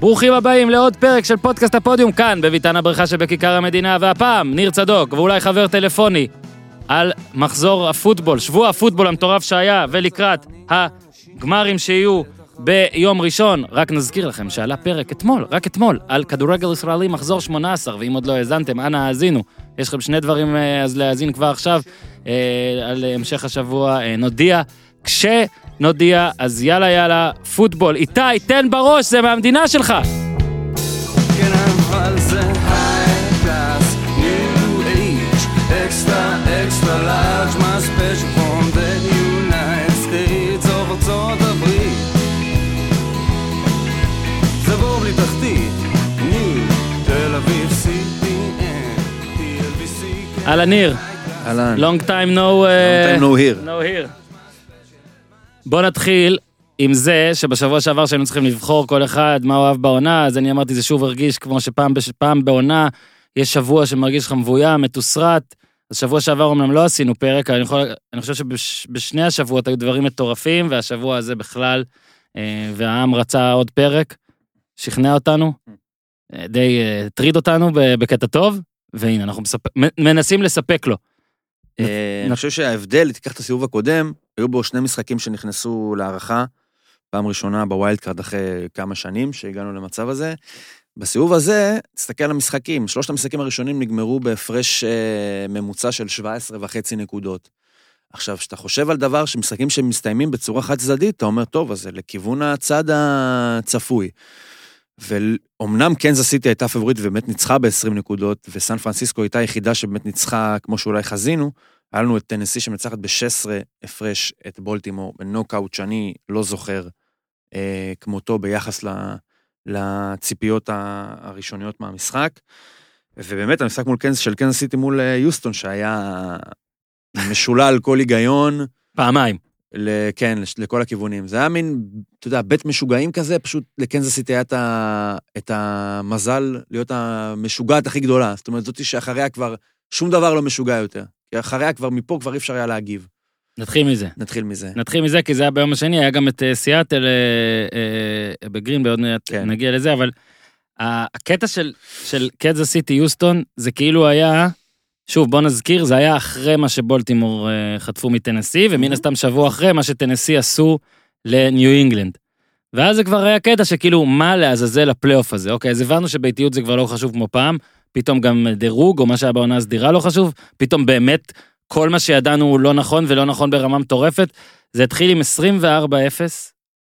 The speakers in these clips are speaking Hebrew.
ברוכים הבאים לעוד פרק של פודקאסט הפודיום כאן, בביתן הבריכה שבכיכר המדינה, והפעם, ניר צדוק, ואולי חבר טלפוני, על מחזור הפוטבול, שבוע הפוטבול המטורף שהיה, ולקראת הגמרים שיהיו ביום ראשון. רק נזכיר לכם שעלה פרק אתמול, רק אתמול, על כדורגל ישראלי מחזור 18, ואם עוד לא האזנתם, אנא האזינו. יש לכם שני דברים אה, אז להאזין כבר עכשיו, אה, על המשך השבוע אה, נודיע. אז יאללה יאללה, פוטבול. איתי, תן בראש, זה מהמדינה שלך. כן, אבל זה ארצות הברית. זה בור בלי תחתית, ניו, תל אביב, CPN. אהלן ניר, אהלן. long time no... אה, time no here. no here. בוא נתחיל עם זה שבשבוע שעבר שהיינו צריכים לבחור כל אחד מה הוא אהב בעונה, אז אני אמרתי זה שוב הרגיש כמו שפעם בש- בעונה יש שבוע שמרגיש לך מבוים, מתוסרט. אז שבוע שעבר אמנם לא עשינו פרק, אבל אני, יכול, אני חושב שבשני השבועות היו דברים מטורפים, והשבוע הזה בכלל, אה, והעם רצה עוד פרק, שכנע אותנו, אה, די אה, הטריד אותנו ב- בקטע טוב, והנה אנחנו מספ... מנסים לספק לו. אה, אני חושב שההבדל, תיקח את הסיבוב הקודם, היו בו שני משחקים שנכנסו להארכה, פעם ראשונה ב wild card אחרי כמה שנים שהגענו למצב הזה. בסיבוב הזה, תסתכל על המשחקים, שלושת המשחקים הראשונים נגמרו בהפרש אה, ממוצע של 17 וחצי נקודות. עכשיו, כשאתה חושב על דבר שמשחקים שמסתיימים בצורה חד צדדית, אתה אומר, טוב, אז זה לכיוון הצד הצפוי. ואומנם קנזס סיטי הייתה פבוריט ובאמת ניצחה ב-20 נקודות, וסן פרנסיסקו הייתה היחידה שבאמת ניצחה כמו שאולי חזינו, היה לנו את טנסי שמנצחת ב-16 הפרש את בולטימור, בנוקאוט שאני לא זוכר אה, כמותו ביחס ל, לציפיות הראשוניות מהמשחק. ובאמת, המשחק מול קנזס, של קנזס סיטי מול אה, יוסטון, שהיה משולל כל היגיון, פעמיים. כן, לכל הכיוונים. זה היה מין, אתה יודע, בית משוגעים כזה, פשוט לקנזס סיטי היה את, המזל להיות המשוגעת הכי גדולה. זאת אומרת, זאתי שאחריה כבר שום דבר לא משוגע יותר. כי אחריה כבר, מפה כבר אי אפשר היה להגיב. נתחיל מזה. נתחיל מזה. נתחיל מזה, כי זה היה ביום השני, היה גם את אה, סיאטל אה, אה, בגרין, ועוד מעט כן. נגיע לזה, אבל הקטע של, של קדזה סיטי יוסטון, זה כאילו היה, שוב, בוא נזכיר, זה היה אחרי מה שבולטימור אה, חטפו מטנסי, ומן. הסתם שבוע אחרי מה שטנסי עשו לניו אינגלנד. ואז זה כבר היה קטע שכאילו, מה לעזאזל הפלייאוף הזה? אוקיי, אז הבנו שביתיות זה כבר לא חשוב כמו פעם, פתאום גם דירוג, או מה שהיה בעונה הסדירה לא חשוב, פתאום באמת כל מה שידענו הוא לא נכון ולא נכון ברמה מטורפת. זה התחיל עם 24-0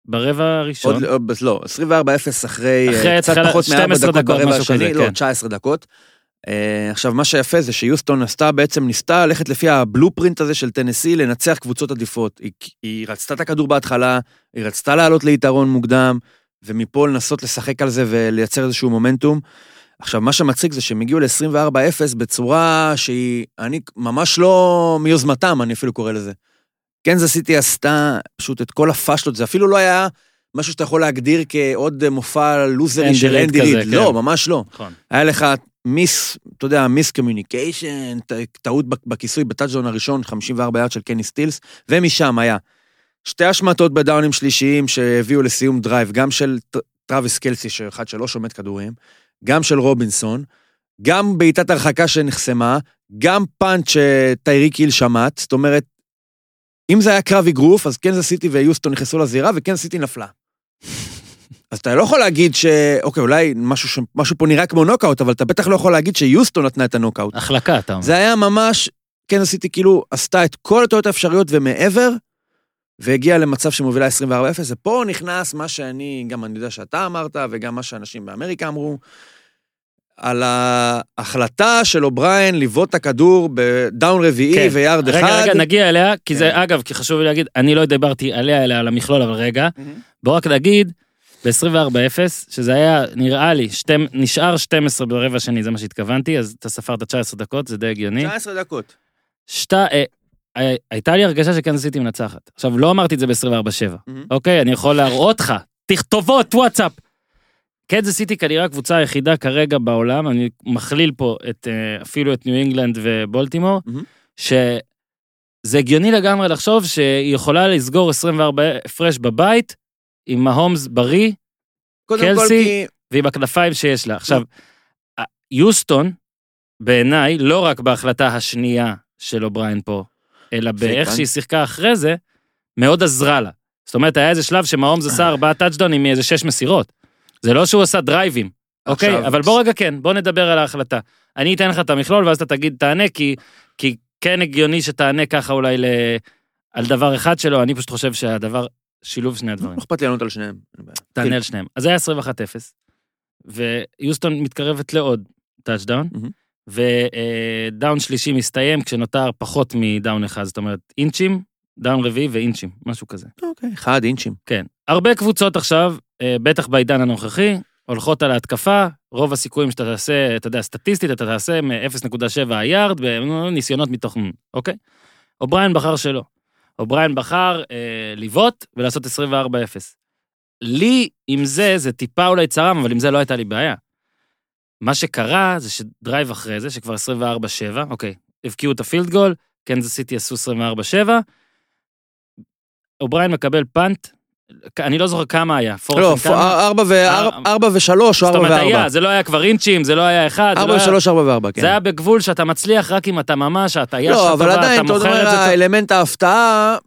ברבע הראשון. עוד, עוד, לא, 24-0 אחרי, אחרי אה, קצת פחות מ-4 12 דקות ברבע השני, לא, כן. 19 דקות. אה, עכשיו, מה שיפה זה שיוסטון עשתה, בעצם ניסתה ללכת לפי ה blueprint הזה של טנסי, לנצח קבוצות עדיפות. היא, היא רצתה את הכדור בהתחלה, היא רצתה לעלות ליתרון מוקדם, ומפה לנסות לשחק על זה ולייצר איזשהו מומנטום. עכשיו, מה שמצחיק זה שהם הגיעו ל-24-0 בצורה שהיא, אני ממש לא מיוזמתם, אני אפילו קורא לזה. קנזס סיטי עשתה פשוט את כל הפאשלות, זה אפילו לא היה משהו שאתה יכול להגדיר כעוד מופע לוזרי של אנדי ריד. כן. לא, ממש לא. נכון. היה לך mis, אתה יודע, miscommunication, טעות בכיסוי בטאצ'דאון הראשון, 54 יארד של קני סטילס, ומשם היה שתי השמטות בדאונים שלישיים שהביאו לסיום drive, גם של טראביס קלסי, שאחד שלא שומט כדורים, גם של רובינסון, גם בעיטת הרחקה שנחסמה, גם punt שטייריק היל שמט, זאת אומרת, אם זה היה קרב אגרוף, אז קנזס סיטי ויוסטון נכנסו לזירה, וקנזס סיטי נפלה. אז אתה לא יכול להגיד ש... אוקיי, אולי משהו, ש... משהו פה נראה כמו נוקאוט, אבל אתה בטח לא יכול להגיד שיוסטון נתנה את הנוקאוט. החלקה, אתה אומר. זה היה ממש, כן עשיתי כאילו, עשתה את כל הטעויות האפשריות ומעבר, והגיעה למצב שמובילה 24-0, ופה נכנס מה שאני, גם אני יודע שאתה אמרת, וגם מה שאנשים באמריקה אמרו, על ההחלטה של אובריין לבעוט את הכדור ב down רביעי כן. ויארד אחד. רגע, רגע, נגיע אליה, כי כן. זה, אגב, כי חשוב לי להגיד, אני לא דיברתי עליה, אלא על המכלול, אבל רגע, בוא רק נגיד, ב-24-0, שזה היה, נראה לי, שתם, נשאר 12 ברבע שני, זה מה שהתכוונתי, אז אתה ספרת 19 דקות, זה די הגיוני. 19 דקות. שתה, אה, אה, הייתה לי הרגשה שקנזס סיטי מנצחת. עכשיו, לא אמרתי את זה ב-24-7, אוקיי? אני יכול להראות לך, תכתובות, וואטסאפ. קנזס סיטי כנראה הקבוצה היחידה כרגע בעולם, אני מכליל פה את, אה, אפילו את ניו אינגלנד ובולטימור, מהמם. שזה הגיוני לגמרי לחשוב שהיא יכולה לסגור 24 הפרש בבית, עם מהומס בריא, קלסי- כי... ועם הכנפיים שיש לה. עכשיו, יוסטון, בעיניי, לא רק בהחלטה השנייה של אובריין פה, אלא באיך? שהיא שיחקה אחרי זה, מאוד עזרה לה. זאת אומרת, היה איזה שלב שמהומס עשה ארבעה טאצ'דאונים מאיזה שש מסירות. זה לא שהוא עשה דרייבים, אוקיי? עכשיו- אבל בוא רגע כן, בוא נדבר על ההחלטה. אני אתן לך את המכלול ואז אתה תגיד, תענה, כי, כי כן הגיוני שתענה ככה אולי ל... על דבר אחד שלו, אני פשוט חושב שהדבר, שילוב שני הדברים. אכפת לי לענות על שניהם. תענה על שניהם. אז זה היה 21-0, ויוסטון מתקרבת לעוד טאצ'דאון, מהמם. ודאון שלישי מסתיים כשנותר פחות מדאון אחד, זאת אומרת אינצ'ים, דאון רביעי ואינצ'ים, משהו כזה. אוקיי, אחד אינצ'ים. כן. הרבה קבוצות עכשיו, אה, בטח בעידן הנוכחי, הולכות על ההתקפה, רוב הסיכויים שאתה תעשה, אתה יודע, סטטיסטית, אתה תעשה מ-0.7 היארד, בניסיונות מתוך... אוקיי? אובריין בחר שלא. אובריין בחר אה, לבעוט ולעשות 24-0. לי, עם זה, זה טיפה אולי צרם, אבל עם זה לא הייתה לי בעיה. מה שקרה זה ש drive אחרי זה, שכבר 24-7, אוקיי, הבקיעו את ה field goal, קנזס סיטי עשו 24-7, אובריין מקבל punt, אני לא זוכר כמה היה, לא. ארבע ו- אה, ארבע ושלוש או זאת ארבע אומרת, וארבע. היה, זה לא היה כבר אינצ'ים, זה לא היה אחד, לא ארבע. ושלוש, ארבע וארבע, כן. זה היה בגבול שאתה מצליח רק אם אתה ממש, ההטיה שלך לא, אבל עדיין, אתה אתה אומר, מוכר את זה טוב. האלמנט ההפתעה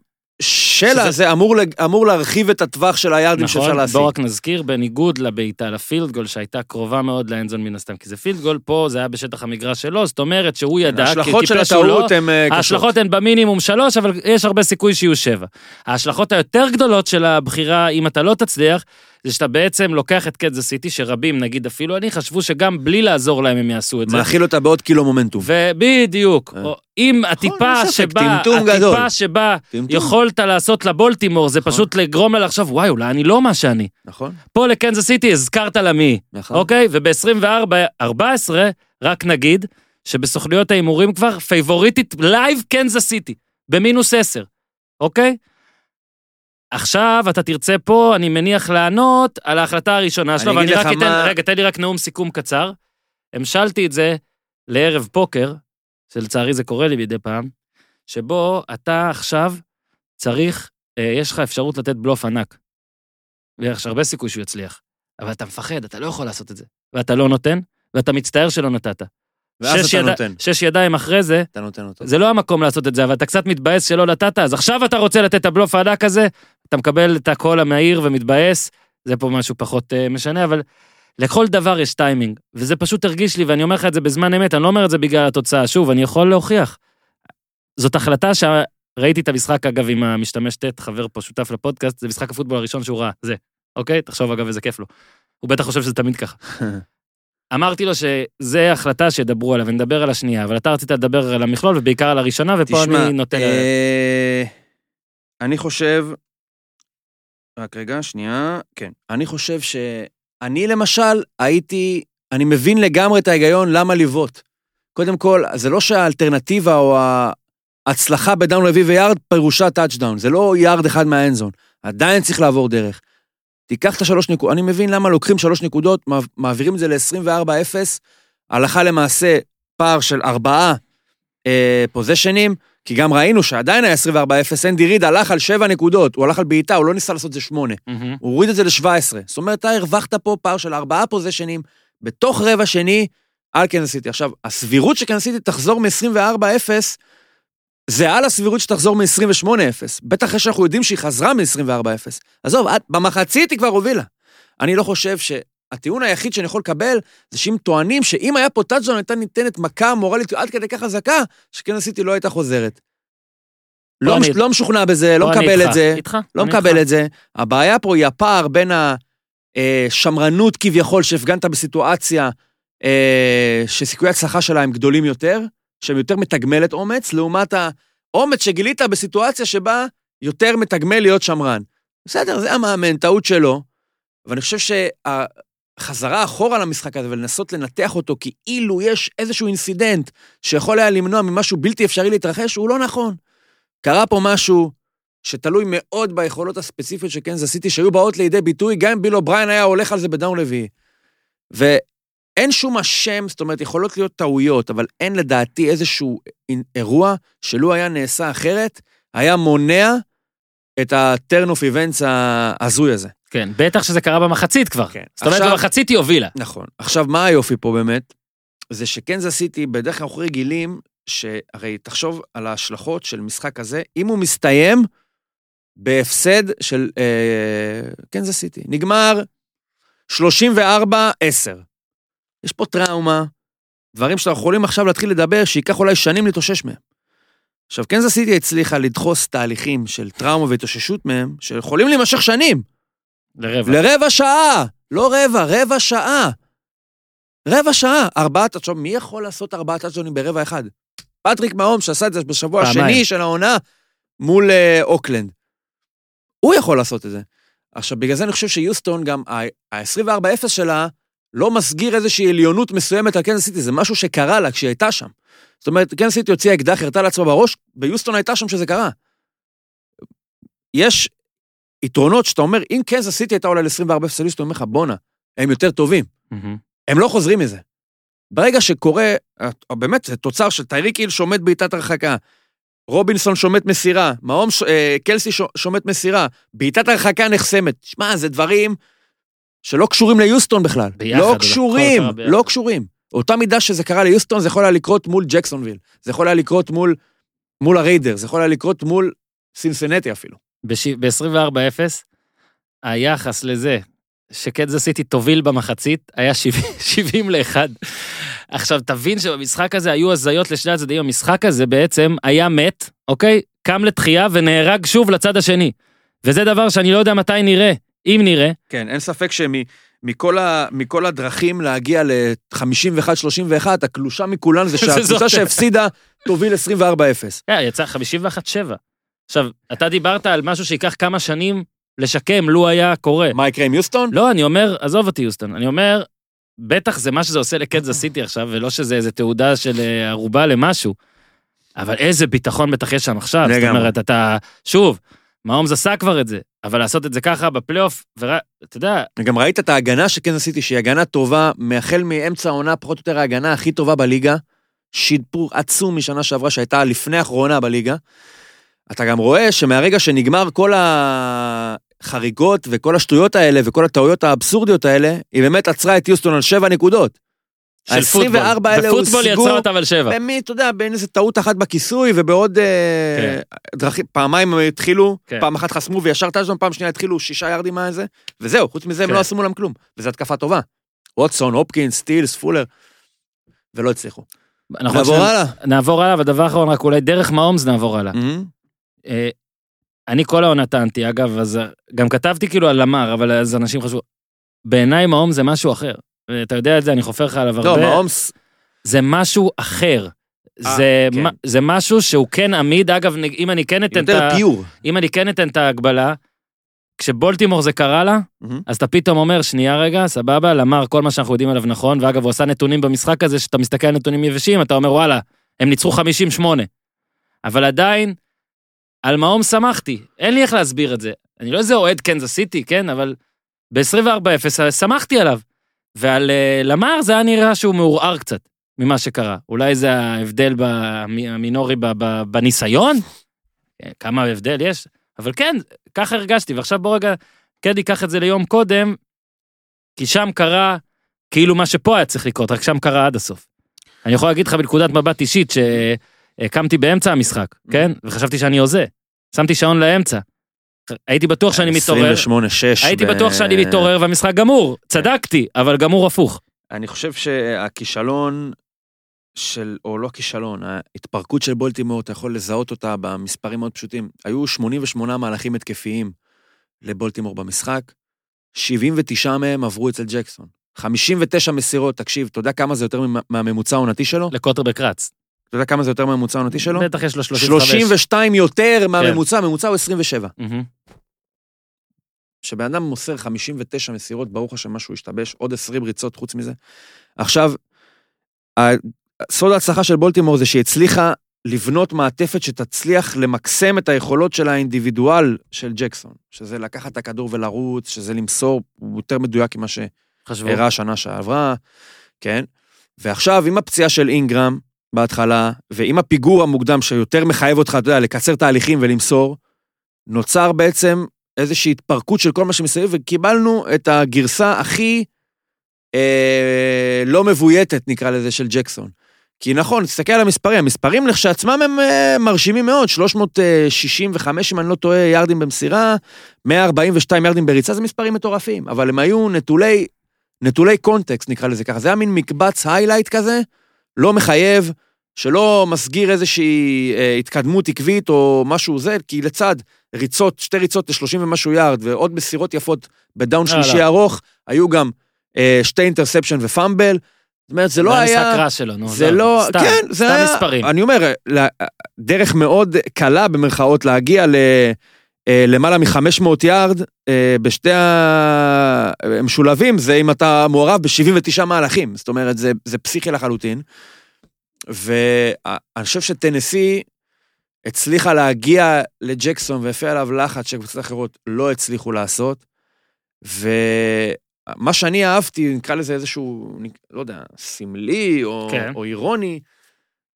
של שזה- הזה אמור אמור להרחיב את הטווח של שאפשר נכון, להשיג. בוא רק נזכיר, בניגוד לבעיטה, לפילד גול שהייתה קרובה מאוד לאנזון מן הסתם, כי זה פילד גול, פה זה היה בשטח המגרש שלו, זאת אומרת שהוא ידע, כי ההשלכות של הוא לא, הטעות הן אה, קשות. ההשלכות הן במינימום שלוש, אבל יש הרבה סיכוי שיהיו שבע. ההשלכות היותר גדולות של הבחירה, אם אתה לא תצליח, זה שאתה בעצם לוקח את קנזס סיטי, שרבים, נגיד אפילו אני, חשבו שגם בלי לעזור להם הם יעשו את זה. מאכיל אותה בעוד קילו מומנטום. ובדיוק, אה. אם הטיפה אין ספק, שבה. הטיפה שבה. יכולת לעשות לבולטימור, זה נכון. פשוט לגרום לה לחשוב, וואי, אולי אני לא מה שאני. נכון, פה לקנזס סיטי הזכרת לה מי, נכון. אוקיי? וב-24-14, רק נגיד, שבסוכניות ההימורים כבר פייבוריטית לייב קנזס סיטי, במינוס 10, אוקיי? עכשיו אתה תרצה פה, אני מניח לענות על ההחלטה הראשונה שלו, אני ואני רק אתן, מה- רגע, תן לי רק נאום סיכום קצר. המשלתי את זה לערב פוקר, שלצערי זה קורה לי מדי פעם, שבו אתה עכשיו צריך, אה, יש לך אפשרות לתת בלוף ענק. ויש הרבה סיכוי שהוא יצליח. אבל אתה מפחד, אתה לא יכול לעשות את זה. ואתה לא נותן, ואתה מצטער שלא נתת. ואז אתה יד- נותן. שש ידיים אחרי זה, אתה נותן אותו. זה לא המקום לעשות את זה, אבל אתה קצת מתבאס שלא נתת, אז עכשיו אתה רוצה לתת את הבלוף הענק הזה, אתה מקבל את הקול המהיר ומתבאס, זה פה משהו פחות uh, משנה, אבל לכל דבר יש טיימינג, וזה פשוט הרגיש לי, ואני אומר לך את זה בזמן אמת, אני לא אומר את זה בגלל התוצאה, שוב, אני יכול להוכיח. זאת החלטה שראיתי את המשחק, אגב, עם המשתמש ט', חבר פה, שותף לפודקאסט, זה משחק הפוטבול הראשון שהוא ראה, זה, אוקיי? תחשוב, אגב, איזה כיף לו. הוא בטח חושב שזה תמיד ככה. אמרתי לו שזה החלטה שידברו עליה, ונדבר על השנייה, אבל אתה רצית לדבר על המכלול, ובעיקר על הראשונה, ופה תשמע, אני נותן... אה, אני חושב, רק רגע, שנייה, כן. אני חושב שאני למשל הייתי, אני מבין לגמרי את ההיגיון למה לבעוט. קודם כל, זה לא שהאלטרנטיבה או ההצלחה בדאון רביעי ויארד פירושה טאצ'דאון, זה לא יארד אחד מה end zone, עדיין צריך לעבור דרך. תיקח את השלוש נקודות, אני מבין למה לוקחים שלוש נקודות, מעב- מעבירים את זה ל-24-0, הלכה למעשה פער של ארבעה אה, פוזיישנים, כי גם ראינו שעדיין היה 24-0, אנדי ריד הלך על שבע נקודות, הוא הלך על בעיטה, הוא לא ניסה לעשות את זה שמונה. מהמם. הוא הוריד את זה ל-17. זאת אומרת, אתה הרווחת פה פער של ארבעה פוזיישנים, בתוך רבע שני, על קנזס סיטי. עכשיו, הסבירות שקנזס סיטי תחזור מ-24-0, זה על הסבירות שתחזור מ-28-0. בטח אחרי שאנחנו יודעים שהיא חזרה מ-24-0. עזוב, עד- במחצית היא כבר הובילה. אני לא חושב שהטיעון היחיד שאני יכול לקבל, זה שאם טוענים שאם היה פה טאצ'דאון הייתה ניתנת מכה מורלית עד כדי כך חזקה, שקנזס סיטי לא הייתה חוזרת. לא, מש, לא משוכנע בזה, לא מקבל את זה. איתך, לא מקבל איתך. את זה. הבעיה פה היא הפער בין השמרנות כביכול שהפגנת בסיטואציה אה, שסיכויי הצלחה שלה הם גדולים יותר, שהם יותר מתגמלת אומץ, לעומת האומץ שגילית בסיטואציה שבה יותר מתגמל להיות שמרן. בסדר, זה המאמן, טעות שלו, אבל אני חושב שהחזרה אחורה למשחק הזה ולנסות לנתח אותו כאילו יש איזשהו incident שיכול היה למנוע ממשהו בלתי אפשרי להתרחש, הוא לא נכון. קרה פה משהו שתלוי מאוד ביכולות הספציפיות של קנזס סיטי, שהיו באות לידי ביטוי, גם אם ביל אובריין היה הולך על זה בדאון רביעי. ואין שום אשם, זאת אומרת, יכולות להיות טעויות, אבל אין לדעתי איזשהו אירוע שלו היה נעשה אחרת, היה מונע את ה-turn of events ההזוי הזה. כן, בטח שזה קרה במחצית כבר. כן. זאת אומרת, במחצית היא הובילה. נכון. עכשיו, מה היופי פה באמת? זה שקנזס סיטי, בדרך כלל אנחנו רגילים, שהרי תחשוב על ההשלכות של משחק כזה, אם הוא מסתיים בהפסד של אה, קנזס סיטי. נגמר 34-10. יש פה טראומה, דברים שאנחנו יכולים עכשיו להתחיל לדבר, שייקח אולי שנים להתאושש מהם. עכשיו, קנזס סיטי הצליחה לדחוס תהליכים של טראומה והתאוששות מהם, שיכולים להימשך שנים. לרבע. לרבע שעה, לא רבע, רבע שעה. רבע שעה, ארבעה, תחשוב, מי יכול לעשות ארבעה טאצ'דונים ברבע אחד? פטריק מהום, שעשה את זה בשבוע. השני של העונה מול אה, אוקלנד. הוא יכול לעשות את זה. עכשיו, בגלל זה אני חושב שיוסטון, גם ה-24-0 שלה, לא מסגיר איזושהי עליונות מסוימת על קנזס סיטי, זה משהו שקרה לה כשהיא הייתה שם. זאת אומרת, קנזס סיטי הוציאה אקדח, הרתה לעצמה בראש, ויוסטון הייתה שם כשזה קרה. יש יתרונות שאתה אומר, אם קנזס סיטי הייתה עולה ל-24 0 יוסטון, אומר לך, בואנה, הם יותר טובים. הם לא חוזרים מזה. ברגע שקורה, באמת, זה תוצר של טייריק היל שומט בעיטת הרחקה, רובינסון שומט מסירה, מעום, אה, קלסי שומט מסירה, בעיטת הרחקה נחסמת. שמע, זה דברים שלא קשורים ליוסטון בכלל. ביחד, לא קשורים. לא קשורים. אותה מידה שזה קרה ליוסטון, זה יכול היה לקרות מול ג'קסונוויל. זה יכול היה לקרות מול, מול הריידרס, זה יכול היה לקרות מול סינסנטי אפילו. ב-24-0, היחס לזה שקנזס סיטי תוביל במחצית היה 70 ל-1. עכשיו, תבין שבמשחק הזה היו הזיות לשני הצדדים, המשחק הזה בעצם היה מת, אוקיי? קם לתחייה ונהרג שוב לצד השני. וזה דבר שאני לא יודע מתי נראה, אם נראה. כן, אין ספק שמכל ה, מכל הדרכים להגיע ל-51-31, הקלושה מכולן זה. שהקבוצה שהפסידה תוביל 24-0. אה, יצא 51-7. עכשיו, אתה דיברת על משהו שייקח כמה שנים לשקם, לו היה קורה. מה יקרה עם יוסטון? לא, אני אומר, עזוב אותי, יוסטון, אני אומר, בטח זה מה שזה עושה לקנזס סיטי עכשיו, ולא שזה איזה תעודה של אה, ערובה למשהו. אבל איזה ביטחון בטח יש שם עכשיו. זאת. אומרת, אתה, שוב, מעומס עשה כבר את זה, אבל לעשות את זה ככה בפלייאוף, ואתה יודע, גם ראית את ההגנה של קנזס סיטי, שהיא הגנה טובה, מהחל מאמצע העונה, פחות או יותר ההגנה הכי טובה בליגה. שיפור עצום משנה שעברה, שהייתה לפני האחרונה בליגה. אתה גם רואה שמהרגע שנגמר כל החריגות וכל השטויות האלה וכל הטעויות האבסורדיות האלה, היא באמת עצרה את יוסטון על שבע נקודות. של פוטבול. ה-24 האלה בפוטבול הושגו יצרה אותם על שבע. במי, אתה יודע, בין איזה טעות אחת בכיסוי ובעוד אה, דרכים, פעמיים הם התחילו, כן. פעם אחת חסמו וישר טאז'ון, פעם שנייה התחילו שישה ירדים מהזה, וזהו, חוץ מזה הם כן. לא עשו מולם כלום, וזו התקפה טובה. ווטסון, הופקינס, סטילס, פולר, ולא הצליחו. אנחנו נעבור הלאה. נעבור הלאה, והדבר האחרון, רק אולי דרך מעומס נעבור הלאה. מהמם. אה, אני כל העונה טענתי, אגב, אז אה, גם כתבתי כאילו על למר, אבל אז אנשים חשבו, בעיניי מעומס זה משהו אחר. אתה יודע את זה, אני חופר לך עליו הרבה. לא, מעומס, זה משהו אחר. אה, זה, כן. מה- זה משהו שהוא כן עמיד, אגב, אם אני כן אתן את יותר ה... פיור. אם אני כן אתן את ההגבלה, כשבולטימור זה קרה לה, מהמם. אז אתה פתאום אומר, שנייה רגע, סבבה, למר כל מה שאנחנו יודעים עליו נכון, ואגב, הוא עשה נתונים במשחק הזה, שאתה מסתכל על נתונים יבשים, אתה אומר, וואלה, הם ניצחו 50-8. אבל עדיין, על מעום שמחתי, אין לי איך להסביר את זה. אני לא איזה אוהד קנזס סיטי, כן, אבל ב-24-0 שמחתי עליו. ועל אה, למר זה היה נראה שהוא מעורער קצת ממה שקרה. אולי זה ההבדל המינורי בניסיון? אה, כמה הבדל יש? אבל כן, ככה הרגשתי, ועכשיו בוא רגע, כן ניקח את זה ליום קודם, כי שם קרה כאילו מה שפה היה צריך לקרות, רק שם קרה עד הסוף. אני יכול להגיד לך בנקודת מבט אישית שקמתי באמצע המשחק, כן? וחשבתי שאני הוזה. שמתי שעון לאמצע. הייתי בטוח שאני מתעורר, 28-6. הייתי ב- בטוח שאני מתעורר והמשחק גמור. צדקתי, אבל גמור הפוך. אני חושב שהכישלון של, או לא כישלון, ההתפרקות של בולטימור, אתה יכול לזהות אותה במספרים מאוד פשוטים. היו 88 מהלכים התקפיים לבולטימור במשחק, 79 מהם עברו אצל ג'קסון. 59 מסירות, תקשיב, אתה יודע כמה זה יותר ממ- מהממוצע העונתי שלו? לקוטרבק רץ. אתה יודע כמה זה יותר מהממוצע העונתי שלו? בטח יש לו 35. 32 יותר כן. מהממוצע, הממוצע הוא 27. מהמם. שבן אדם מוסר 59 מסירות, ברוך השם משהו השתבש, עוד 20 ריצות חוץ מזה. עכשיו, סוד ההצלחה של בולטימור זה שהיא הצליחה לבנות מעטפת שתצליח למקסם את היכולות של האינדיבידואל של ג'קסון, שזה לקחת את הכדור ולרוץ, שזה למסור, הוא יותר מדויק ממה. שאירע השנה שעברה, כן? ועכשיו, עם הפציעה של אינגרם בהתחלה, ועם הפיגור המוקדם שיותר מחייב אותך, אתה יודע, לקצר תהליכים ולמסור, נוצר בעצם איזושהי התפרקות של כל מה שמסביב, וקיבלנו את הגרסה הכי אה, לא מבויתת, נקרא לזה, של ג'קסון. כי נכון, תסתכל על המספרים, המספרים לכשעצמם הם אה, מרשימים מאוד, 365, אם אני לא טועה, יארדים במסירה, 142 יארדים בריצה, זה מספרים מטורפים, אבל הם היו נטולי, נטולי קונטקסט, נקרא לזה ככה. זה היה מין מקבץ היילייט כזה, לא מחייב, שלא מסגיר איזושהי אה, התקדמות עקבית או משהו זה, כי לצד ריצות, שתי ריצות ל-30 ומשהו יארד, ועוד מסירות יפות בדאון יאללה. שלישי ארוך, היו גם אה, שתי אינטרספשן ופאמבל. זאת אומרת, זה לא זה היה... המשחק רע שלו, נו. זה לא, סתם, כן, זה סתם היה, מספרים. אני אומר, דרך מאוד קלה במרכאות להגיע ל... אה, למעלה מ-500 יארד אה, בשתי המשולבים, זה אם אתה מעורב ב-79 מהלכים. זאת אומרת, זה, זה פסיכי לחלוטין. ואני חושב שטנסי הצליחה להגיע לג'קסון והפעיל עליו לחץ שקבוצות אחרות לא הצליחו לעשות. ומה שאני אהבתי, נקרא לזה איזשהו, לא יודע, סמלי או, כן. או אירוני,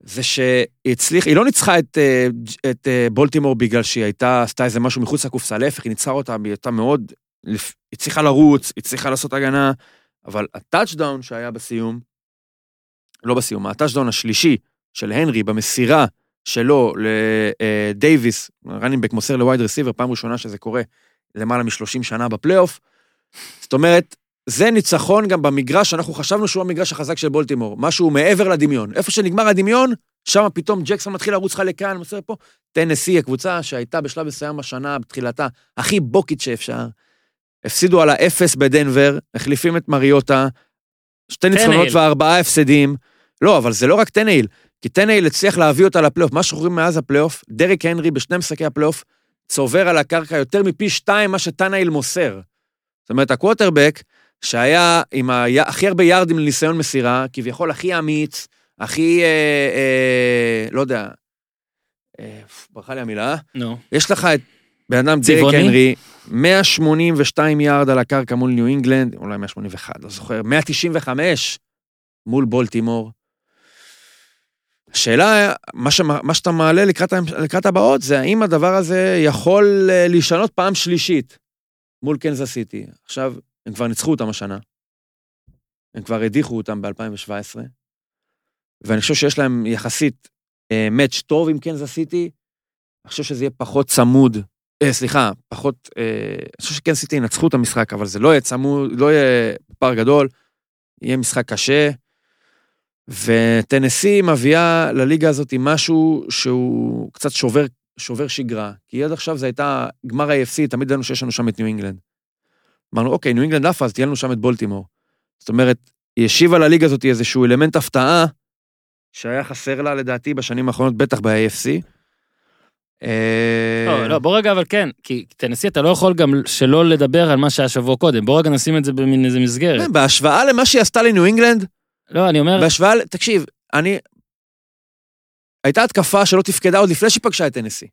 זה שהיא הצליחה, היא לא ניצחה את, אה, את אה, בולטימור בגלל שהיא הייתה, עשתה איזה משהו מחוץ לקופסה, להפך, היא ניצחה אותה, היא הייתה מאוד, היא הצליחה לרוץ, היא הצליחה לעשות הגנה, אבל הטאצ'דאון שהיה בסיום, לא בסיום, הטאצ'דאון השלישי של הנרי במסירה שלו לדייוויס, running back מוסר ל wide receiver, פעם ראשונה שזה קורה למעלה מ-30 שנה בפלייאוף. זאת אומרת, זה ניצחון גם במגרש, אנחנו חשבנו שהוא המגרש החזק של בולטימור, משהו מעבר לדמיון. איפה שנגמר הדמיון, שם פתאום ג'קסון מתחיל לרוץ לך לכאן, מוסר פה. טנסי, הקבוצה שהייתה בשלב מסוים השנה, בתחילתה, הכי בוקית שאפשר. הפסידו על האפס בדנבר, החליפים את מריוטה, שתי ניצחונות. וארבעה הפסדים. לא, אבל זה לא רק טנהיל, כי טנהיל הצליח להביא אותה לפלייאוף. מה שאנחנו רואים מאז הפלייאוף, דריק הנרי בשני משחקי הפלייאוף, צובר על הקרקע יותר מפי שתיים מה שטנהיל מוסר. זאת אומרת, הקווטרבק, שהיה עם ה... הכי הרבה יארדים לניסיון מסירה, כביכול הכי אמיץ, הכי, אה, אה, לא יודע, אה, ברכה לי המילה, נו. יש לך את בן אדם צבעוני? הנרי, 182 יארד על הקרקע מול ניו אינגלנד, אולי 181, לא זוכר, 195 מול בולטימור. השאלה, מה, מה שאתה מעלה לקראת, לקראת הבאות, זה האם הדבר הזה יכול אה, להישנות פעם שלישית מול קנזס סיטי. עכשיו, הם כבר ניצחו אותם השנה, הם כבר הדיחו אותם ב-2017, ואני חושב שיש להם יחסית אה, match טוב עם קנזס סיטי, אני חושב שזה יהיה פחות צמוד, אה, סליחה, פחות, אה, אני חושב שקנזס סיטי ינצחו את המשחק, אבל זה לא יהיה צמוד, לא יהיה פער גדול, יהיה משחק קשה, וטנסי מביאה לליגה הזאת משהו שהוא קצת שובר, שובר שגרה, כי עד עכשיו זה הייתה גמר ה-AFC, תמיד ידענו שיש לנו שם את ניו אינגלנד. אמרנו, אוקיי, ניו אינגלנד עפה, אז תהיה לנו שם את בולטימור. זאת אומרת, היא השיבה לליגה הזאת איזשהו אלמנט הפתעה, שהיה חסר לה לדעתי בשנים האחרונות, בטח ב-AFC. אה, לא, לא, בוא רגע, אבל כן, כי טנסי אתה לא יכול גם שלא לדבר על מה שהיה שבוע קודם. בוא רגע נשים את זה במין איזה מסגרת. בהשוואה למה שהיא עשתה לניו אינגלנד, לא, אני אומר, בהשוואה, תקשיב, אני... הייתה התקפה שלא תפקדה עוד לפני שהיא פגשה את טנסי.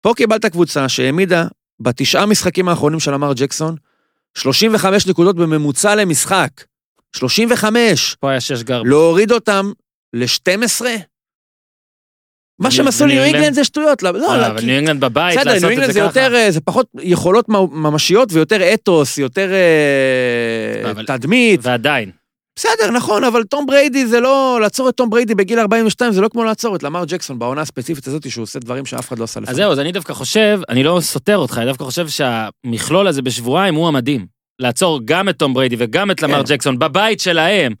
פה קיבלת קבוצה שהעמידה בתשעה משחקים האחרונים של למר ג'קסון, 35 נקודות בממוצע למשחק. 35. פה היה שש גר. להוריד אותם ל-12? מה שהם עשו לניו אינגלנד? אינגלנד זה שטויות. לא, אה, לא, אבל ניו אינגלנד בבית, בסדר, ניו לעשות אינגלנד את זה זה ככה. יותר, אה, זה פחות יכולות ממשיות ויותר אתוס, יותר אה, תדמית. ועדיין. בסדר, נכון, אבל תום בריידי זה לא... לעצור את תום בריידי בגיל 42 זה לא כמו לעצור את למר ג'קסון בעונה הספציפית הזאת שהוא עושה דברים שאף אחד לא עשה לפניו. אז זהו, אז אני דווקא חושב, אני לא סותר אותך, אני דווקא חושב שהמכלול הזה בשבועיים הוא המדהים. לעצור גם את תום בריידי וגם את למאר כן. ג'קסון בבית שלהם.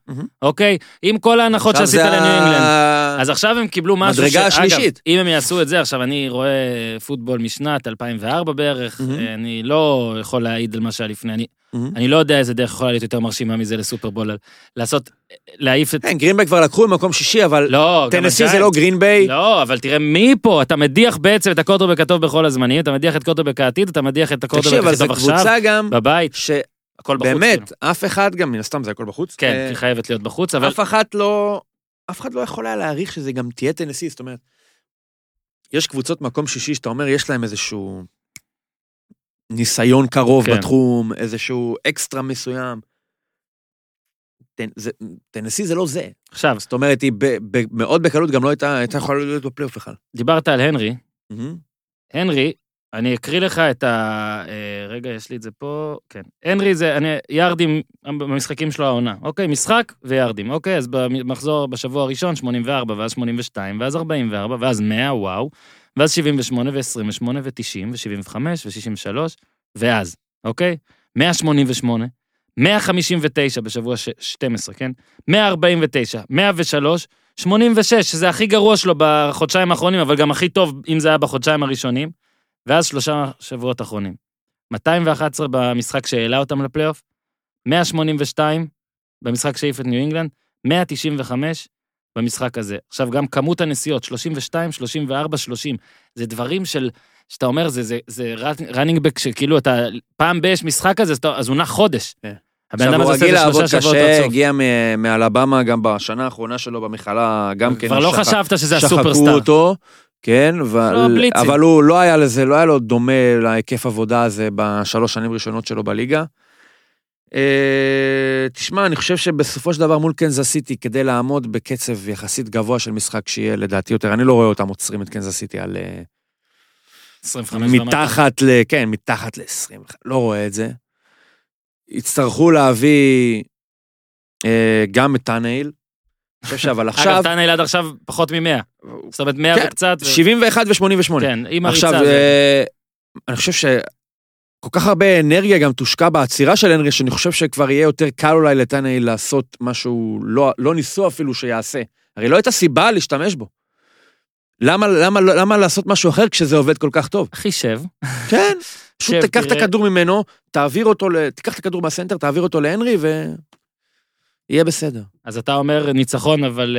אוקיי? עם כל ההנחות שעשית לניו אינגלנד. אז עכשיו הם קיבלו משהו מדרגה השלישית. אם הם יעשו את זה, עכשיו אני רואה פוטבול משנת 2004 בערך. אני לא יכול להעיד על מה שהיה לפני, אני, מהמם. אני לא יודע איזה דרך יכולה להיות יותר מרשימה מזה לסופרבול, לעשות, להעיף את... כן, גרינביי כבר לקחו במקום שישי, אבל לא, טנסי זה. לא גרינביי. לא, אבל תראה מי פה, אתה מדיח בעצם את הקווטרבק הטוב בכל הזמנים, אתה מדיח את קווטרבק העתיד, אתה מדיח את הקווטרבק תקשיב, אבל הכי זו טוב עכשיו, קבוצה גם, בבית, הכל בחוץ. כאילו. שבאמת, אף אחד גם, מן הסתם זה הכל בחוץ. כן, אה, היא חייבת להיות בחוץ, אבל אף אחת לא... אף אחד לא יכול היה להעריך שזה גם תהיה טנסי, זאת אומרת, יש קבוצות מקום שישי שאתה אומר, יש להם איזשהו ניסיון קרוב כן. בתחום, איזשהו אקסטרה מסוים. טנ- זה- טנסי זה לא זה. עכשיו, זאת אומרת, היא ב- ב- מאוד בקלות גם לא הייתה הייתה יכולה להיות בפלייאוף בכלל. דיברת על הנרי, הנרי אני אקריא לך את ה... אה, רגע, יש לי את זה פה. כן. הנרי זה, אני, יארדים במשחקים שלו העונה. אוקיי, משחק ויארדים. אוקיי, אז במחזור, בשבוע הראשון, 84, ואז 82, ואז 44, ואז 100, וואו. ואז 78, ו-28, ו-90, ו-75, ו-63, ואז, אוקיי? 188, 159 בשבוע ש- 12, כן? 149, 103, 86, שזה הכי גרוע שלו בחודשיים האחרונים, אבל גם הכי טוב אם זה היה בחודשיים הראשונים, ואז שלושה שבועות אחרונים. 211 במשחק שהעלה אותם לפלייאוף, 182 במשחק שהעיף את ניו אינגלנד, 195 במשחק הזה. עכשיו, גם כמות הנסיעות, 32, 34, 30, זה דברים של, שאתה אומר, זה, זה, זה running back, שכאילו אתה, פעם ב- יש משחק כזה, אז הוא נח חודש. כן. הבן אדם הזה עושה את זה שלושה שבועות קשה. הגיע מאלבמה גם בשנה האחרונה שלו במכללה, גם כן. כבר לא חשבת שזה שחקו הסופרסטאר. אותו, כן, לא, אבל, הוא לא היה לזה, לא היה לו דומה להיקף עבודה הזה בשלוש שנים ראשונות שלו בליגה. אה, תשמע, אני חושב שבסופו של דבר מול קנזס סיטי, כדי לעמוד בקצב יחסית גבוה של משחק שיהיה לדעתי יותר, אני לא רואה אותם עוצרים את קנזס סיטי על... אה, 25 ומטה. מתחת ל... כן, מתחת ל-20, לא רואה את זה. יצטרכו להביא אה, גם את טאנאיל. חושב שאבל עכשיו, אגב, טאנל עד עכשיו פחות מ-100. זאת אומרת, 100 כן, וקצת. ו- 71 ו-88. כן, עם הריצה. עכשיו, אה, אני חושב שכל כך הרבה אנרגיה גם תושקע בעצירה של הנרי, שאני חושב שכבר יהיה יותר קל אולי לטאנאי לעשות משהו, לא, לא ניסו אפילו שיעשה. הרי לא הייתה סיבה להשתמש בו. למה, למה, למה לעשות משהו אחר כשזה עובד כל כך טוב? חישב. כן, פשוט שב, תיקח את. הכדור ממנו, תעביר אותו, תיקח את הכדור מהסנטר, תעביר אותו להנרי ויהיה בסדר. אז אתה אומר ניצחון, אבל...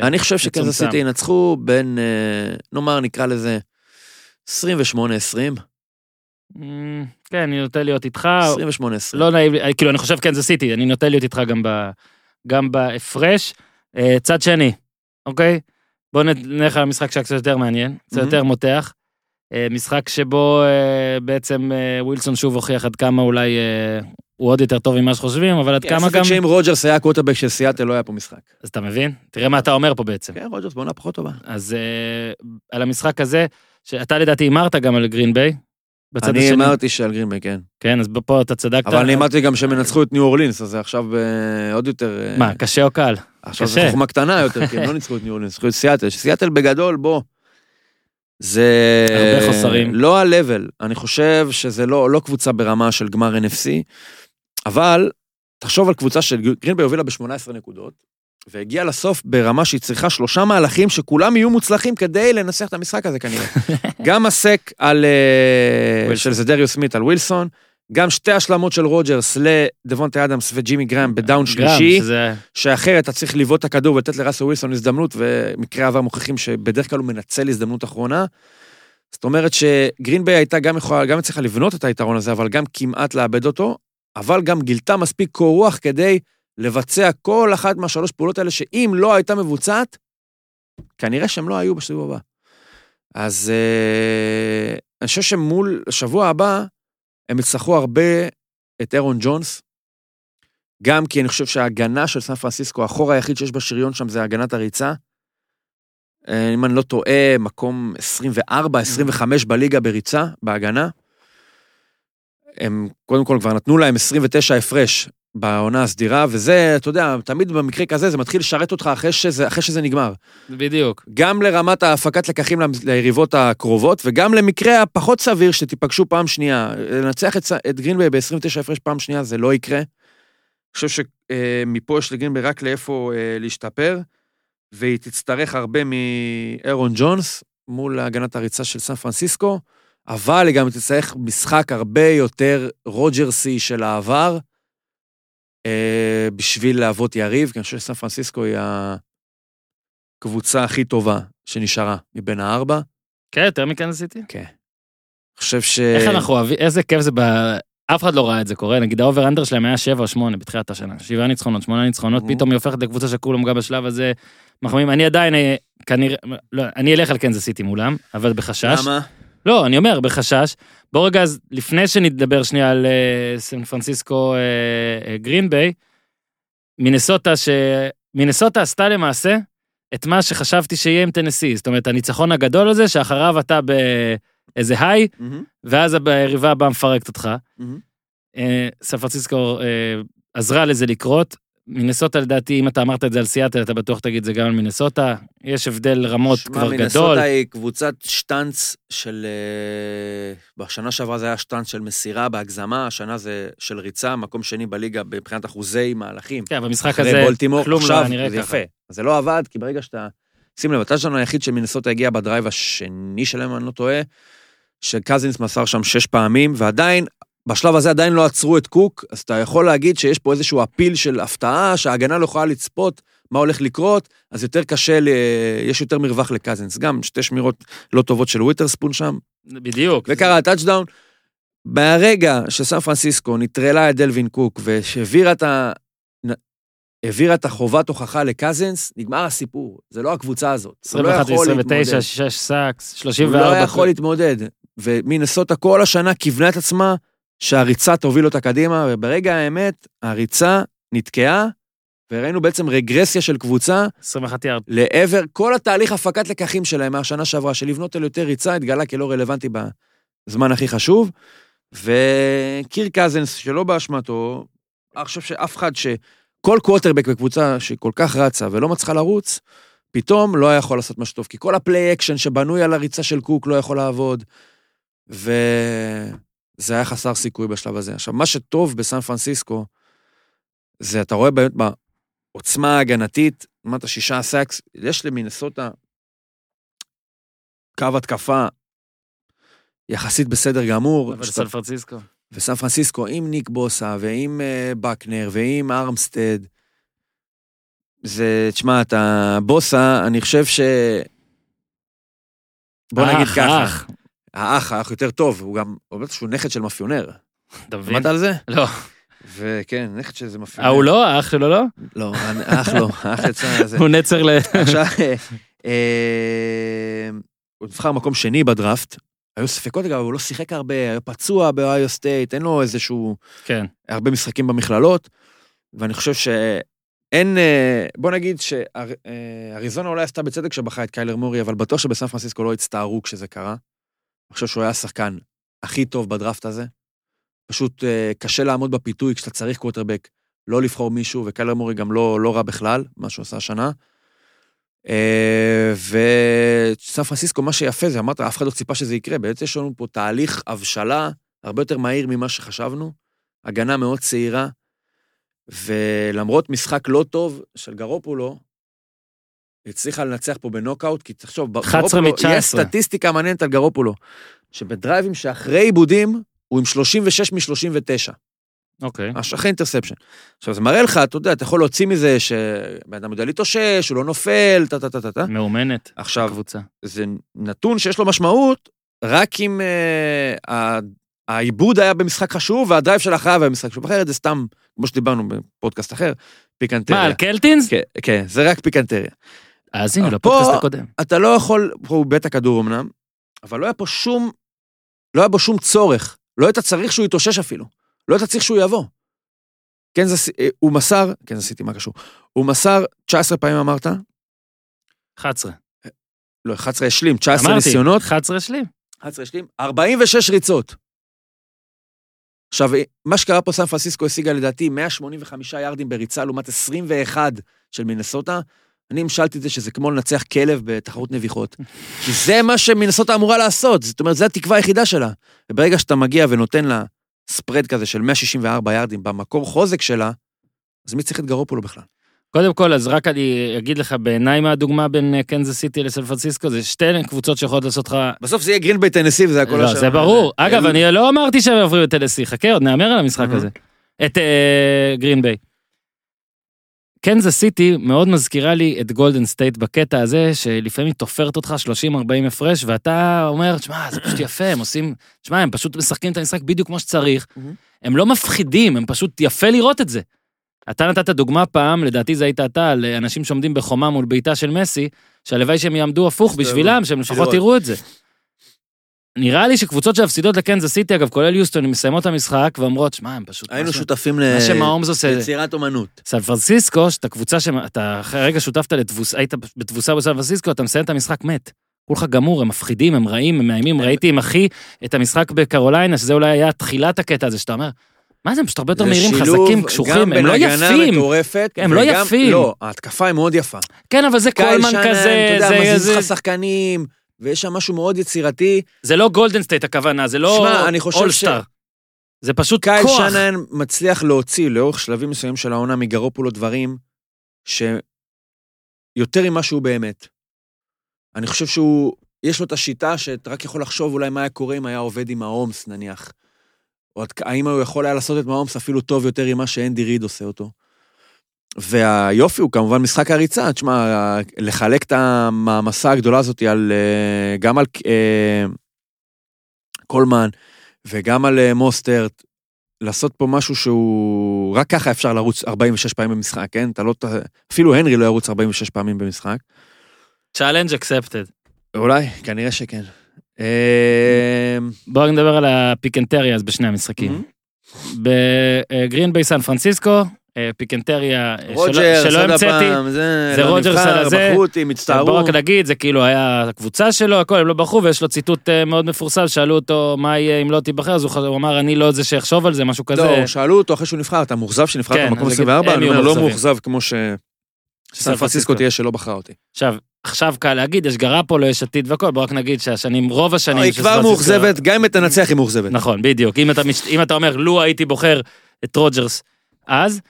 אה, אני חושב שקנזס מצומצם. סיטי ינצחו בין, אה, נאמר, נקרא לזה 28-20, אמ, כן, אני נוטה להיות איתך. 28-20. לא נעים לי, כאילו, אני חושב כן, זה סיטי, אני נוטה להיות איתך גם ב- גם בהפרש. אה, צד שני, אוקיי? בואו נלך על המשחק שהיה קצת יותר מעניין, קצת מהמם. יותר מותח. אה, משחק שבו אה, בעצם אה, ווילסון שוב הוכיח עד כמה אולי אה, הוא עוד יותר טוב ממה שחושבים, אבל עד כן, כמה גם... שאם רוג'רס היה קווטרבק של סיאטל, לא היה פה משחק. אז אתה מבין? תראה מה אתה אומר פה בעצם. כן, רוג'רס בעונה פחות טובה. אז אה, על המשחק הזה, שאתה לדעתי הימרת גם על גרין ביי, בצד אני השני. אמרתי שעל גרינביי, כן. כן, אז פה אתה צדקת. אבל אני אמרתי גם שהם ינצחו את ניו אורלינס, אז זה עכשיו אה, עוד יותר... אה, מה, קשה או קל? עכשיו. זו חוכמה קטנה יותר, כי הם לא ניצחו את ניו אורלינס, ניצחו את סיאטל. סיאטל בגדול, בוא. זה... הרבה חוסרים. לא ה-level, אני חושב שזה לא, לא קבוצה ברמה של גמר NFC, אבל תחשוב על קבוצה שגרינביי הובילה ב-18 נקודות, והגיעה לסוף ברמה שהיא צריכה שלושה מהלכים שכולם יהיו מוצלחים כדי לנסח את המשחק הזה כנראה. גם הסק על... אה. של זאדריוס סמית על ווילסון, גם שתי השלמות של רוג'רס לדוונטה אדמס וג'ימי גראם ב-down שלישי. שזה- שאחרת אתה צריך לבעוט את הכדור ולתת לראסל ווילסון הזדמנות, ומקרי עבר מוכיחים שבדרך כלל הוא מנצל הזדמנות אחרונה. זאת אומרת שגרינביי הייתה גם יכולה, גם הצליחה לבנות את היתרון הזה, אבל גם כמעט לאבד אותו, אבל גם גילתה מספיק קור רוח כדי לבצע כל אחת מהשלוש פעולות האלה, שאם לא הייתה מבוצעת, כנראה שהם לא היו בסיבוב הבא. אז אה, אני חושב שמול השבוע הבא, הם יצטרכו הרבה את אירון ג'ונס, גם כי אני חושב שההגנה של סן פרנסיסקו, החור היחיד שיש בשריון שם זה הגנת הריצה. אה, אם אני לא טועה, מקום 24-25 בליגה בריצה, בהגנה. הם קודם כל כבר נתנו להם 29 הפרש בעונה הסדירה, וזה, אתה יודע, תמיד במקרה כזה זה מתחיל לשרת אותך אחרי שזה, אחרי שזה נגמר. בדיוק. גם לרמת ההפקת לקחים ליריבות הקרובות, וגם למקרה הפחות סביר שתיפגשו פעם שנייה. לנצח את, את גרינביי ב-29 הפרש פעם שנייה זה לא יקרה. אני חושב שמפה יש לגרינביי רק לאיפה אה, להשתפר, והיא תצטרך הרבה מאירון ג'ונס מול הגנת הריצה של סן פרנסיסקו, אבל היא גם תצטרך משחק הרבה יותר רוג'רסי של העבר, אה, בשביל להוות יריב, כי אני חושב שסן פרנסיסקו היא הקבוצה הכי טובה שנשארה מבין הארבע. כן, יותר מקנזס סיטי. כן. אני חושב ש... איך אנחנו אוהבים, איזה כיף זה ב... אף אחד לא ראה את זה קורה, נגיד ה-over under שלהם היה 7 או 8 בתחילת השנה, שבעה ניצחונות, שמונה ניצחונות, Mhm. פתאום היא הופכת לקבוצה שכולם גם בשלב הזה מחמיאים. אני עדיין, אה, כנראה, לא, אני אלך על קנזס סיטי מולם, אבל בחשש. למה? לא, אני אומר, בחשש. בוא רגע, אז לפני שנדבר שנייה על אה, סן פרנסיסקו אה, אה, גרין ביי, מינסוטה, ש... מינסוטה עשתה למעשה את מה שחשבתי שיהיה עם טנסי. זאת אומרת, הניצחון הגדול הזה, שאחריו אתה ב... איזה היי, מהמם, ואז היריבה הבאה מפרקת אותך. אה, סן פרנסיסקו עזרה לזה לקרות. מינסוטה לדעתי, אם אתה אמרת את זה על סיאטל, אתה בטוח תגיד את זה גם על מינסוטה. יש הבדל רמות שמע, כבר גדול. מינסוטה היא קבוצת stunts של... אה, בשנה שעברה זה היה stunts של מסירה בהגזמה, השנה זה של ריצה, מקום שני בליגה מבחינת אחוזי מהלכים. כן, במשחק הזה בולטימור, כלום לא עכשיו היה נראה זה ככה. יפה. זה לא עבד, כי ברגע שאתה... שים לב, ה-touchdown היחיד של מינסוטה הגיע ב-drive השני שלהם, אני לא טועה, שקזינס מסר שם שש פעמים, ועדיין, בשלב הזה עדיין לא עצרו את קוק, אז אתה יכול להגיד שיש פה איזשהו אפקט של הפתעה, שההגנה לא יכולה לצפות מה הולך לקרות, אז יותר קשה, ל... יש יותר מרווח לקזינס. גם שתי שמירות לא טובות של ווית'רספון שם, בדיוק. וקרה ה-touchdown. מהרגע שסן פרנסיסקו נטרלה את דלווין קוק והעבירה את ה... העבירה את החובת הוכחה לקזינס, נגמר הסיפור. זה לא הקבוצה הזאת. הוא לא 21 יכול ו-29, להתמודד. 6 sacks, הוא 34. לא יכול להתמודד. ומינסוטה כל השנה כיוונה את עצמה שהריצה תוביל אותה קדימה, וברגע האמת, הריצה נתקעה, וראינו בעצם רגרסיה של קבוצה 21 יארד. לעבר כל התהליך הפקת לקחים שלהם מהשנה שעברה, של לבנות על יותר ריצה, התגלה כלא רלוונטי בזמן הכי חשוב. וקירק קאזנס, שלא באשמתו, אני חושב שאף אחד ש... כל קווטרבק בקבוצה שהיא כל כך רצה ולא מצליחה לרוץ, פתאום לא היה יכול לעשות משהו טוב, כי כל הפליי אקשן שבנוי על הריצה של קוק לא יכול לעבוד, וזה היה חסר סיכוי בשלב הזה. עכשיו, מה שטוב בסן פרנסיסקו, זה אתה רואה באמת בעוצמה ההגנתית, אמרת שישה sacks, יש למינסוטה קו התקפה יחסית בסדר גמור. אבל שאתה- סן פרנסיסקו. וסן פרנסיסקו עם ניק בוסה ועם uh, באקנר ועם ארמסטד. זה, תשמע, אתה בוסה, אני חושב ש... בוא נגיד האח, ככה. האח. האח, האח יותר טוב, הוא גם, הוא בטח שהוא נכד של מאפיונר. אתה מבין? שמעת על זה? לא. וכן, נכד של איזה מאפיונר. אה, לא? האח שלו לא? לא, האח לא, האח יצא... הוא נצר ל... עכשיו, אה, אה, הוא נבחר מקום שני בדראפט. היו ספקות אגב, הוא לא שיחק הרבה, היה פצוע באוהיו סטייט, אין לו איזשהו... כן. הרבה משחקים במכללות, ואני חושב שאין, בוא נגיד שאריזונה אולי עשתה בצדק שבחרה את קיילר מורי, אבל בטוח שבסן פרנסיסקו לא הצטערו כשזה קרה. אני חושב שהוא היה השחקן הכי טוב בדראפט הזה. פשוט אה, קשה לעמוד בפיתוי כשאתה צריך קווטרבק, לא לבחור מישהו, וקיילר מורי גם לא, לא רע בכלל, מה שהוא עשה השנה. אה, וסן פרנסיסקו, מה שיפה זה, אמרת, אף אחד לא ציפה שזה יקרה, בעצם יש לנו פה תהליך הבשלה הרבה יותר מהיר ממה שחשבנו. הגנה מאוד צעירה, ולמרות משחק לא טוב של גרופולו, הצליחה לנצח פה בנוקאוט, כי תחשוב, 11 גרופולו- מ-19. יש סטטיסטיקה מעניינת על גרופולו, שבדרייבים שאחרי עיבודים, הוא עם 36 מ-39, אוקיי. אחרי אינטרספשן. עכשיו, זה מראה לך, אתה יודע, אתה יכול להוציא מזה שבן אדם יודע להתאושש, הוא לא נופל, טה טה טה טה טה. מאומנת. עכשיו, קבוצה. זה נתון שיש לו משמעות רק אם uh, העיבוד היה במשחק חשוב והדרייב של אחריו היה במשחק חשוב. אחרת זה סתם, כמו שדיברנו בפודקאסט אחר, פיקנטריה. מה, על קלטינס? כן, כן, זה רק פיקנטריה. אז הנה, אבל לפודקאסט פה- הקודם. אתה לא יכול, פה הוא בית הכדור אמנם, אבל לא היה פה שום, לא היה בו שום צורך. לא היית צריך שהוא יתאושש אפילו. לא היית צריך שהוא יבוא. כן, זה, הוא מסר, כן, זה עשיתי מה קשור. הוא מסר 19 פעמים אמרת? 11. לא, 11 השלים, 19 אמרתי, ניסיונות. 11 השלים. 11 השלים, 46 ריצות. עכשיו, מה שקרה פה, סן פרנסיסקו השיגה לדעתי 185 יארדים בריצה לעומת 21 של מינסוטה. אני המשלתי את זה שזה כמו לנצח כלב בתחרות נביחות. כי זה מה שמינסוטה אמורה לעשות, זאת אומרת, זו התקווה היחידה שלה. וברגע שאתה מגיע ונותן לה ספרד כזה של 164 יארדים במקור חוזק שלה, אז מי צריך את גרופולו בכלל? קודם כל, אז רק אני אגיד לך, בעיניי מה הדומה בין אה, קנזס סיטי לסן פרנסיסקו, זה שתי קבוצות שיכולות לעשות לך... בסוף זה יהיה גרינביי טנסי וזה הכל לא, השאר. זה ברור. אגב, אני לא אמרתי שהם עוברים את טנסי, חכה, עוד נהמר על המשחק. הזה. את אה, גרין ביי. קנזס סיטי מאוד מזכירה לי את גולדן סטייט בקטע הזה, שלפעמים היא תופרת אותך 30-40 הפרש, ואתה אומר, שמע, זה פשוט יפה, הם עושים, שמע, הם פשוט משחקים את המשחק בדיוק כמו שצריך. הם לא מפחידים, הם פשוט יפה לראות את זה. אתה נתת דוגמה פעם, לדעתי זה היית אתה, על אנשים שעומדים בחומה מול ביתה של מסי, שהלוואי שהם יעמדו הפוך בשבילם, שהם לפחות. יראו את זה. נראה לי שקבוצות שמפסידות לקנזס סיטי, אגב, כולל יוסטון, הן מסיימות את המשחק ואומרות, שמע, הם פשוט... היינו מה ש- שותפים מה שמהומס עושה, ליצירת אומנות. סן פרנסיסקו, שאתה קבוצה שאתה אחרי רגע שותפת לתבוס, היית בתבוסה בסן פרנסיסקו, אתה מסיים את המשחק מת. כולך גמור, הם מפחידים, הם רעים, הם מאיימים. ראיתי עם אחי את המשחק בקרוליינה, שזה אולי היה תחילת הקטע הזה, שאתה אומר, מה זה, הם פשוט הרבה יותר זה מהירים, חזקים, קשוחים, הם לא יפים. מטורפת, הם לא יפים. לא, ההתקפה היא מאוד יפה. כן, אבל זה קומבט כזה, אתה יודע, זה- מזיז זה- לך שחקנים, ויש שם משהו מאוד יצירתי. זה לא גולדן סטייט הכוונה, זה לא ש- אולסטאר. זה פשוט קייל כוח. שנן מצליח להוציא לאורך שלבים מסוימים של העונה מגרופולו דברים שיותר ממה שהוא באמת. אני חושב שהוא, יש לו את השיטה שאתה רק יכול לחשוב אולי מה היה קורה אם היה עובד עם ההומס נניח. או האם הוא יכול היה לעשות את מההומס אפילו טוב יותר ממה שאנדי ריד עושה אותו. והיופי הוא כמובן משחק הריצה, תשמע, לחלק את המעמסה הגדולה הזאת על, אה, גם על אה, קולמן וגם על אה, מוסטרט, לעשות פה משהו שהוא, רק ככה אפשר לרוץ 46 פעמים במשחק, כן? אתה לא, אפילו הנרי לא ירוץ 46 פעמים במשחק. challenge accepted. אולי, כנראה שכן. בואו נדבר על הפיקנטריות בשני המשחקים. בגרין ביי סן פרנסיסקו, פיקנטריה אה, שלא- רוג'ר, שלא עוד המצאתי. זה, זה לא רוג'רס על הזה. בחרו אותי, בוא מצטערו. רק נגיד, זה כאילו היה הקבוצה שלו, הכל, הם לא בחרו, ויש לו ציטוט אה, מאוד מפורסם, שאלו אותו מה יהיה אם לא תיבחר, אז הוא אמר, אני לא זה שיחשוב על זה, משהו כזה. לא, שאלו אותו אחרי שהוא נבחר, אתה מאוכזב שנבחרת כן, במקום אז 24? הם אני אומר, לא. מאוכזב כמו ש... סן פרנסיסקו תהיה שלא בחרה אותי. עכשיו, עכשיו קל להגיד, יש גרפולו, יש עתיד והכל, בוא רק נגיד שהשנים, רוב השנים... היא כבר מאוכזבת, גם אם תנצח היא מאוכזבת. נכון, בדיוק. אם אתה, מש... אם אתה אומר, לו הייתי בוחר את רוג'רס אז, אה,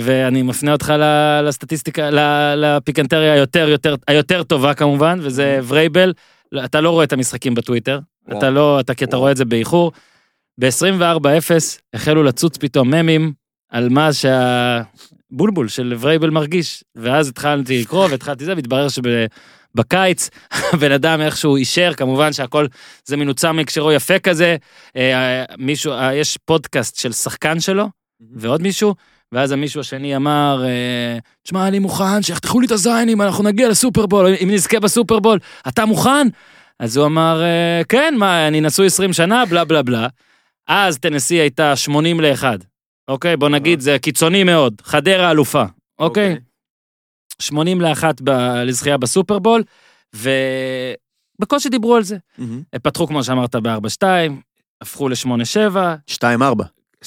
ואני מפנה אותך לסטטיסטיקה, לפיקנטריה היותר, יותר, היותר טובה כמובן, וזה vrabel. לא, אתה לא רואה את המשחקים בטוויטר, וואו. אתה לא, אתה, כי אתה. רואה את זה באיחור. ב-24-0 החלו לצוץ פתאום ממים על מה שהבולבול של vrabel מרגיש, ואז התחלתי לקרוא והתחלתי זה, והתברר שבקיץ הבן אדם איכשהו אישר, כמובן שהכל זה מנוצר מהקשרו יפה כזה, אה, מישהו, אה, יש פודקאסט של שחקן שלו, ועוד מישהו, ואז המישהו השני אמר, אה, תשמע, אני מוכן שיחתכו לי את הזין אם אנחנו נגיע לסופרבול, אם נזכה בסופרבול, אתה מוכן? אז הוא אמר, אה, כן, מה, אני נשוי 20 שנה, בלה בלה בלה. אז טנסי הייתה 80 ל-1, אוקיי? בוא נגיד, זה קיצוני מאוד, חדרה אלופה, אוקיי? 80 ל-1 לזכייה בסופרבול, ובקושי דיברו על זה. הם פתחו, כמו שאמרת, ב-4-2, הפכו ל-8-7, 2-4,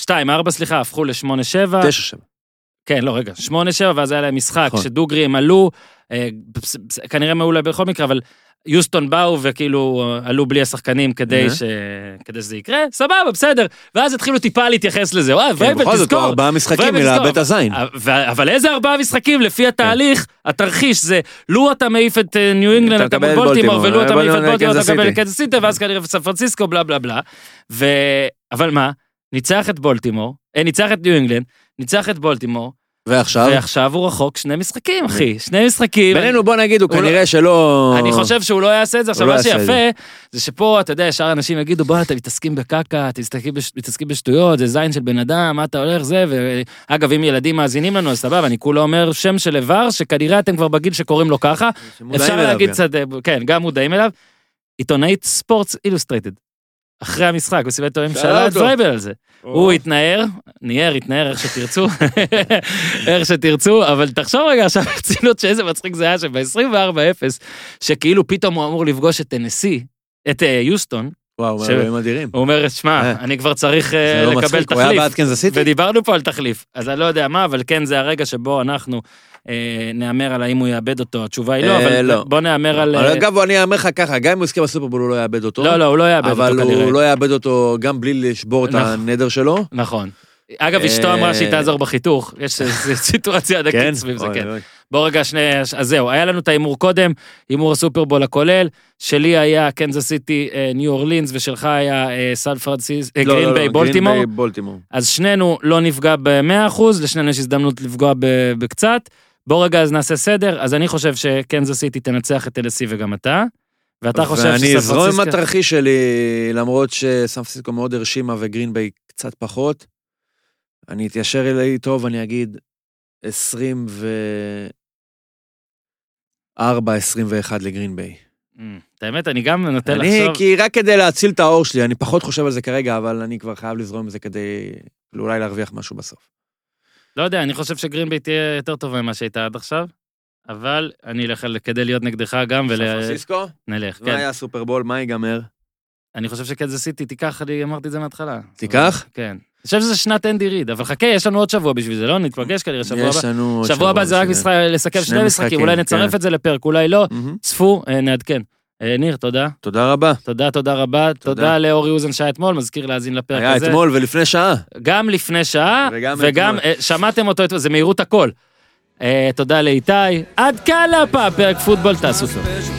2-4, סליחה, הפכו ל-8-7. 9-7. כן, לא, רגע, 8-7, ואז היה להם משחק, נכון. שדוגרי הם עלו, אה, כנראה מעולה בכל מקרה, אבל יוסטון באו וכאילו אה, עלו בלי השחקנים כדי אה. ש... כדי שזה יקרה, סבבה, בסדר. ואז התחילו טיפה להתייחס לזה, וואי, כן, vrabel, בכל זאת, תזכור. ארבעה משחקים מלאבד תזכור. הזין. ו- אבל איזה ארבעה משחקים לפי התהליך, התרחיש זה, לו אתה מעיף את אה, ניו אינגלנד, אתה מקבל בולטימור, ולו אתה מעיף את בולטימור, אתה מקבל את. קנזס סיטי, ואז כנראה סן פרנסיסקו, בלה בלה בלה. אבל מה, ניצח את בולטימור, אה, ניצח את ניו אינגלנד, ניצח את בולטימור, ועכשיו? ועכשיו הוא רחוק שני משחקים, אחי, שני משחקים. בינינו, בוא נגיד, הוא לא- כנראה שלא... אני חושב שהוא לא יעשה את זה. עכשיו, לא מה שיפה, זה שפה, אתה יודע, שאר אנשים יגידו, בוא, אתם מתעסקים בקקה, אתם מתעסקים בש- מתעסקים בשטויות, זה זין של בן אדם, מה אתה הולך, זה, ואגב, אם ילדים מאזינים לנו, אז סבבה, אני כולה אומר שם של איבר, שכנראה אתם כבר בגיל שקוראים לו ככה. אפשר להגיד. קצת, אה, כן, גם מודעים אליו. עיתונאית ספורטס אילוסטרייטד. אחרי המשחק, מסיבת עיתונאים שאלה את. וייבל על זה. הוא התנער, ניער, התנער, איך שתרצו, איך שתרצו, אבל תחשוב רגע עכשיו ברצינות שאיזה מצחיק זה היה שב-24-0, שכאילו פתאום הוא אמור לפגוש את טנסי, את אה, יוסטון, וואו, ש- אלוהים אדירים. הוא אומר, שמע, אה. אני כבר צריך אה, לא לקבל מצחיק, הוא היה תחליף. בעד קנזס סיטי? ודיברנו פה על תחליף, אז אני לא יודע מה, אבל כן, זה הרגע שבו אנחנו אה, נהמר על האם הוא יאבד אותו, התשובה היא לא, אה, אבל לא. בוא נהמר על... אבל אה, אגב, אני אאמר לך ככה, גם אם הוא יזכה בסופרבול הוא לא יאבד אותו. לא, לא, הוא לא יאבד אותו אבל כנראה. הוא לא יאבד אותו גם בלי לשבור את נכון. הנדר שלו. נכון. אגב, אשתו אה, אמרה שהיא תעזור בחיתוך, יש סיטואציה ענקית סביב זה, כן. בוא רגע, שני, אז זהו, היה לנו את ההימור קודם, הימור הסופרבול הכולל, שלי היה קנזס סיטי, אה, ניו אורלינס, ושלך היה אה, סן פרנסיס, אה, גרין ביי בולטימור. אז שנינו לא נפגע ב-100%, לשנינו יש הזדמנות לפגוע בקצת. בוא רגע אז נעשה סדר, אז אני חושב שקנזס סיטי תנצח את טנסי וגם אתה. ואתה חושב ואני שסן אזרום עם פרנסיסקו... התרחיש שלי, למרות שסן פרנסיסקו מאוד הרשימה וגרין ביי קצת פחות. אני אתיישר אליי טוב, אני אגיד 24, 21 לגרין ביי. אמ, את האמת, אני גם נוטה אני, לחשוב... כי רק כדי להציל את האור שלי, אני פחות חושב על זה כרגע, אבל אני כבר חייב לזרום עם זה כדי אולי להרוויח משהו בסוף. לא יודע, אני חושב שגרינביי תהיה יותר טובה ממה שהייתה עד עכשיו. אבל אני אלך כדי להיות נגדך גם, סן ונלך, פרנסיסקו? מה כן. היה הסופרבול? מה ייגמר? אני חושב שקנזס סיטי תיקח, אני אמרתי את זה מההתחלה. תיקח? כן. אני חושב שזה שנת אנדי ריד, אבל חכה, יש לנו עוד שבוע בשביל זה, לא? ניפגש כנראה שבוע הבא. יש לנו... עוד שבוע הבא זה רק משחק, לסכם שני משחקים, אולי כן. נצרף את זה לפרק, אולי לא. צפו, אה, נעדכן. אה, ניר, תודה. תודה רבה. תודה, תודה רבה. תודה לאורי אוזן שהיה אתמול, מזכיר להאזין לפרק היה הזה. אתמול ולפני שעה. גם לפני שעה, וגם וגם אתמול. אה, שמעתם אותו, אתמול, זה מהירות הכל. תודה לאיתי. עד כאן להפעם, פרק פוטבול, תעשו טוב.